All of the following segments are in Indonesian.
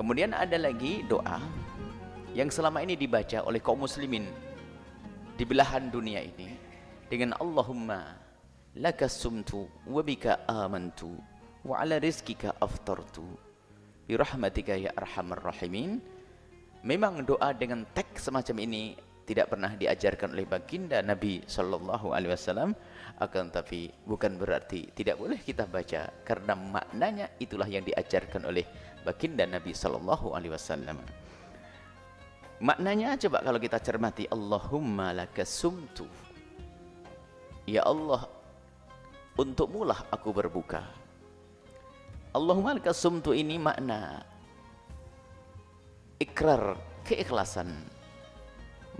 kemudian ada lagi doa yang selama ini dibaca oleh kaum muslimin di belahan dunia ini dengan Allahumma laka sumtu wa bika amantu wa ala rizkika aftartu bi rahmatika ya arhamar rahimin. Memang doa dengan teks semacam ini tidak pernah diajarkan oleh baginda Nabi sallallahu alaihi wasallam akan tapi bukan berarti tidak boleh kita baca karena maknanya itulah yang diajarkan oleh baginda Nabi sallallahu alaihi wasallam. Maknanya coba kalau kita cermati Allahumma lakasumtu ya Allah untukmu lah aku berbuka. Allahumma lakasumtu ini makna ikrar keikhlasan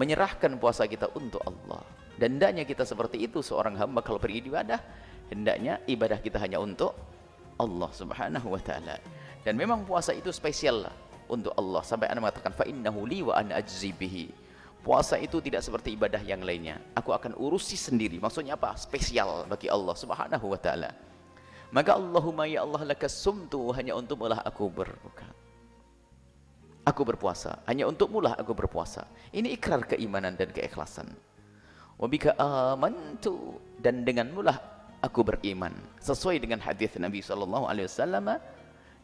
menyerahkan puasa kita untuk Allah. Dan hendaknya kita seperti itu seorang hamba kalau beribadah hendaknya ibadah kita hanya untuk Allah subhanahu wa ta'ala. Dan memang puasa itu spesial lah untuk Allah. Sampai anda mengatakan fa innahu li wa ana ajzi puasa itu tidak seperti ibadah yang lainnya. Aku akan urusi sendiri. Maksudnya apa? Spesial bagi Allah subhanahu wa ta'ala. Maka Allahumma ya Allah lakas sumtu hanya untuk lah aku berbuka aku berpuasa. Hanya untukmu lah aku berpuasa. Ini ikrar keimanan dan keikhlasan. Wabika amantu dan denganmu lah aku beriman. Sesuai dengan hadis Nabi sallallahu alaihi wasallam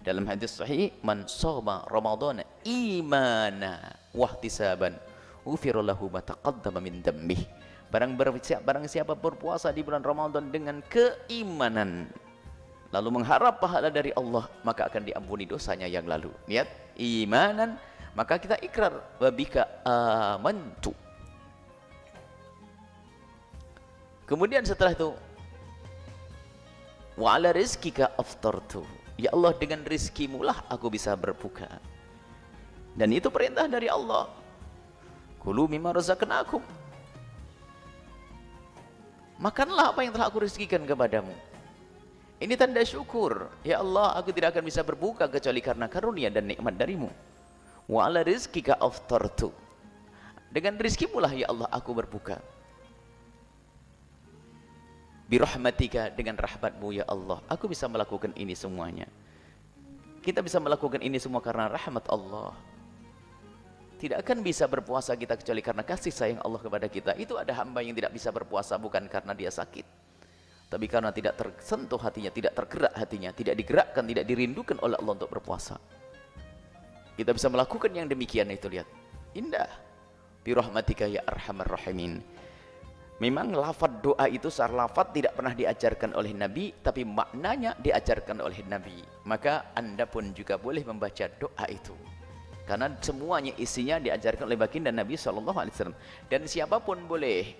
dalam hadis sahih man shoma ramadhana imana wahtisaban ghufira lahu ma taqaddama min dammih barang barang siapa berpuasa di bulan Ramadan dengan keimanan lalu mengharap pahala dari Allah maka akan diampuni dosanya yang lalu. Niat? Imanan? Maka kita ikrar. Wabika amantu. Kemudian setelah itu wa ala rizkika aftartu. Ya Allah dengan rizkimu lah aku bisa berbuka. Dan itu perintah dari Allah. Kulu mimma razaqnakum. Makanlah apa yang telah aku rizkikan kepadamu ini tanda syukur. Ya Allah, aku tidak akan bisa berbuka kecuali karena karunia dan nikmat darimu. Wa ala rizkika aftartu. Dengan rizkimu lah ya Allah aku berbuka. Birahmatika dengan rahmatmu ya Allah. Aku bisa melakukan ini semuanya. Kita bisa melakukan ini semua karena rahmat Allah. Tidak akan bisa berpuasa kita kecuali karena kasih sayang Allah kepada kita. Itu ada hamba yang tidak bisa berpuasa bukan karena dia sakit tapi karena tidak tersentuh hatinya, tidak tergerak hatinya, tidak digerakkan, tidak dirindukan oleh Allah untuk berpuasa. Kita bisa melakukan yang demikian itu lihat. Indah. Bi rahmatika ya arhamar rahimin. Memang lafaz doa itu secara lafaz tidak pernah diajarkan oleh Nabi, tapi maknanya diajarkan oleh Nabi. Maka Anda pun juga boleh membaca doa itu. Karena semuanya isinya diajarkan oleh baginda Nabi SAW. Dan siapa pun boleh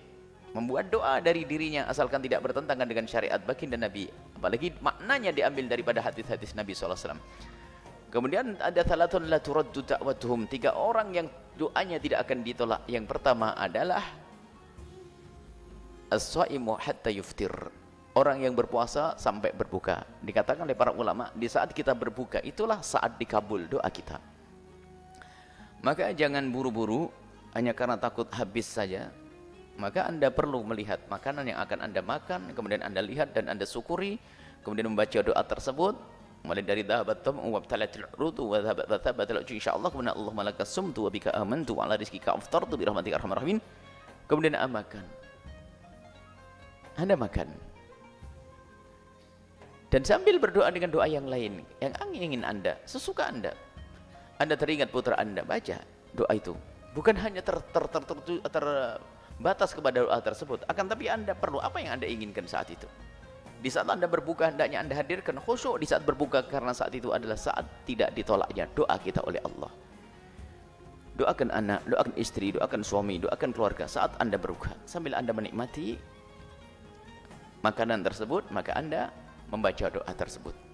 membuat doa dari dirinya asalkan tidak bertentangan dengan syariat baginda Nabi. Apalagi maknanya diambil daripada hadis-hadis Nabi SAW kemudian ada salatun la turaddu da'watuhum. Tiga orang yang doanya tidak akan ditolak. Yang pertama adalah as-saimu hatta yuftir. Orang yang berpuasa sampai berbuka. Dikatakan oleh para ulama di saat kita berbuka itulah saat dikabul doa kita. Maka jangan buru-buru hanya karena takut habis saja maka anda perlu melihat makanan yang akan anda makan kemudian anda lihat dan anda syukuri kemudian membaca doa tersebut. Mulai dari dhahabat tam wa talatil rutu wa dhahabat thabat insyaallah kemudian Allah malaka sumtu wa bika amantu wa ala rizqika aftartu bi rahmatika arhamar rahimin. Kemudian anda makan. Anda makan. Dan sambil berdoa dengan doa yang lain yang ingin anda sesuka anda anda teringat putra anda baca doa itu. Bukan hanya ter, ter, ter, ter, ter, ter batas kepada doa tersebut. Akan tapi anda perlu apa yang anda inginkan saat itu? Di saat anda berbuka hendaknya anda hadirkan khusyuk di saat berbuka karena saat itu adalah saat tidak ditolaknya doa kita oleh Allah. Doakan anak, doakan istri, doakan suami, doakan keluarga saat anda berbuka. Sambil anda menikmati makanan tersebut maka anda membaca doa tersebut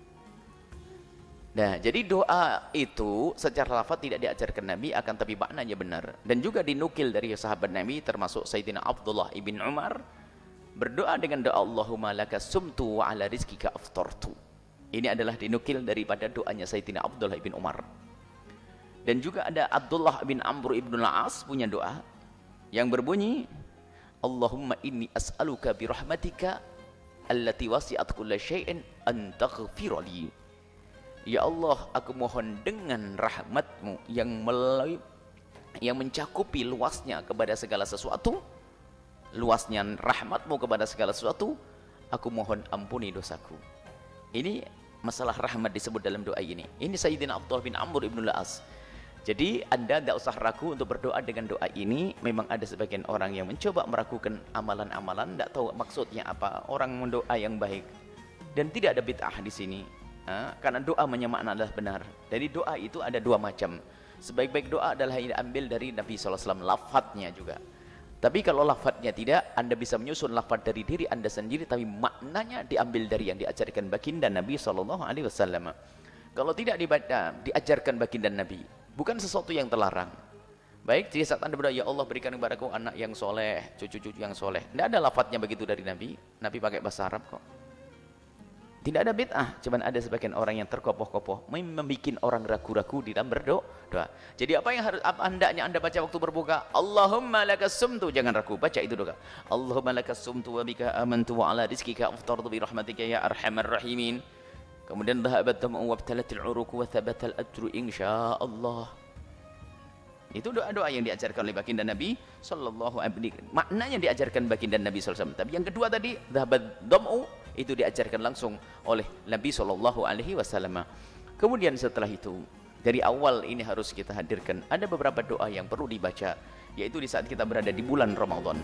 Nah, jadi doa itu secara lafaz tidak diajarkan Nabi akan tapi maknanya benar dan juga dinukil dari sahabat Nabi termasuk Sayyidina Abdullah ibn Umar berdoa dengan doa Allahumma laka sumtu wa ala rizkika aftartu. Ini adalah dinukil daripada doanya Sayyidina Abdullah ibn Umar. Dan juga ada Abdullah bin Amr ibn al-As punya doa yang berbunyi Allahumma inni as'aluka bi rahmatika allati wasi'at kulla syai'in an Ya Allah, aku mohon dengan rahmatmu yang melalui yang mencakupi luasnya kepada segala sesuatu, luasnya rahmatmu kepada segala sesuatu, aku mohon ampuni dosaku. Ini masalah rahmat disebut dalam doa ini. Ini Sayyidina Abdullah bin Amr ibn Al-As. Jadi anda tidak usah ragu untuk berdoa dengan doa ini. Memang ada sebagian orang yang mencoba meragukan amalan-amalan, tidak tahu maksudnya apa. Orang mendoa yang baik dan tidak ada bid'ah di sini. Ha? Karena doa menyemakna adalah benar. Jadi doa itu ada dua macam. Sebaik-baik doa adalah yang diambil dari Nabi SAW, lafadznya juga. Tapi kalau lafadznya tidak, anda bisa menyusun lafadz dari diri anda sendiri, tapi maknanya diambil dari yang diajarkan baginda Nabi SAW. Kalau tidak dibaca, diajarkan baginda Nabi, bukan sesuatu yang terlarang. Baik, jadi saat anda berdoa, ya Allah berikan kepadaku anak yang soleh, cucu-cucu yang soleh. Tidak ada lafadznya begitu dari Nabi. Nabi pakai bahasa Arab kok. Tidak ada bid'ah, cuman ada sebagian orang yang terkopoh-kopoh, membuat orang ragu-ragu di dalam berdoa. Jadi apa yang harus apa hendaknya Anda baca waktu berbuka? Allahumma lakas sumtu, jangan ragu, baca itu doa. Allahumma lakas sumtu wa bika amantu wa ala rizkika aftartu bi rahmatika ya arhamar rahimin. Kemudian dhahabat damu wa btalatil uruku wa thabatal ajru insyaallah. Itu doa-doa yang diajarkan oleh baginda Nabi sallallahu alaihi wasallam. Maknanya diajarkan baginda Nabi sallallahu alaihi wasallam. Tapi yang kedua tadi dhahabat damu itu diajarkan langsung oleh Nabi sallallahu alaihi wasallam. Kemudian setelah itu dari awal ini harus kita hadirkan ada beberapa doa yang perlu dibaca yaitu di saat kita berada di bulan Ramadan.